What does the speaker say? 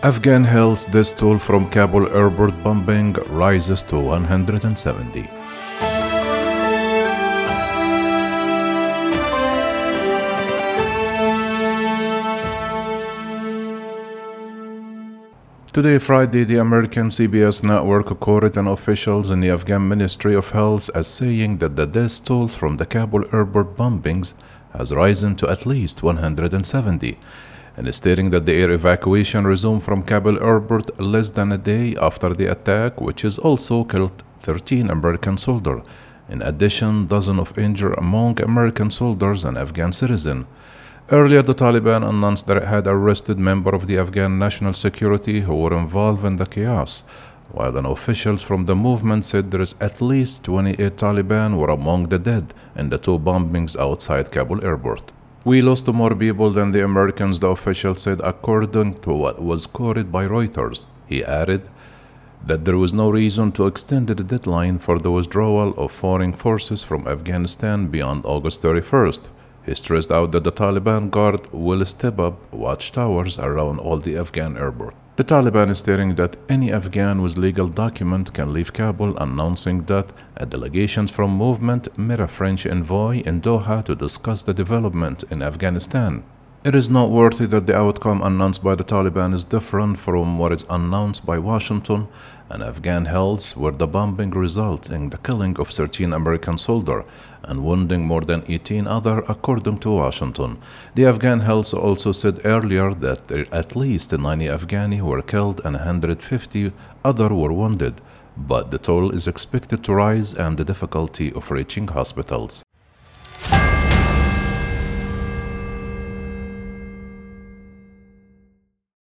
Afghan health death toll from Kabul airport bombing rises to 170. Today, Friday, the American CBS network quoted an officials in the Afghan Ministry of Health as saying that the death tolls from the Kabul airport bombings has risen to at least 170, and stating that the air evacuation resumed from Kabul airport less than a day after the attack, which has also killed 13 American soldiers. In addition, dozens of injured among American soldiers and Afghan citizens. Earlier, the Taliban announced that it had arrested members of the Afghan national security who were involved in the chaos, while an officials from the movement said there is at least 28 Taliban were among the dead in the two bombings outside Kabul airport. We lost more people than the Americans, the official said, according to what was quoted by Reuters. He added that there was no reason to extend the deadline for the withdrawal of foreign forces from Afghanistan beyond August 31st. He stressed out that the Taliban Guard will step up watchtowers around all the Afghan airport. The Taliban is stating that any Afghan with legal document can leave Kabul, announcing that a delegation from movement met a French envoy in Doha to discuss the development in Afghanistan. It is noteworthy that the outcome announced by the Taliban is different from what is announced by Washington and Afghan health, where the bombing resulted in the killing of 13 American soldiers and wounding more than 18 others, according to Washington. The Afghan health also said earlier that at least 90 Afghani were killed and 150 others were wounded, but the toll is expected to rise and the difficulty of reaching hospitals.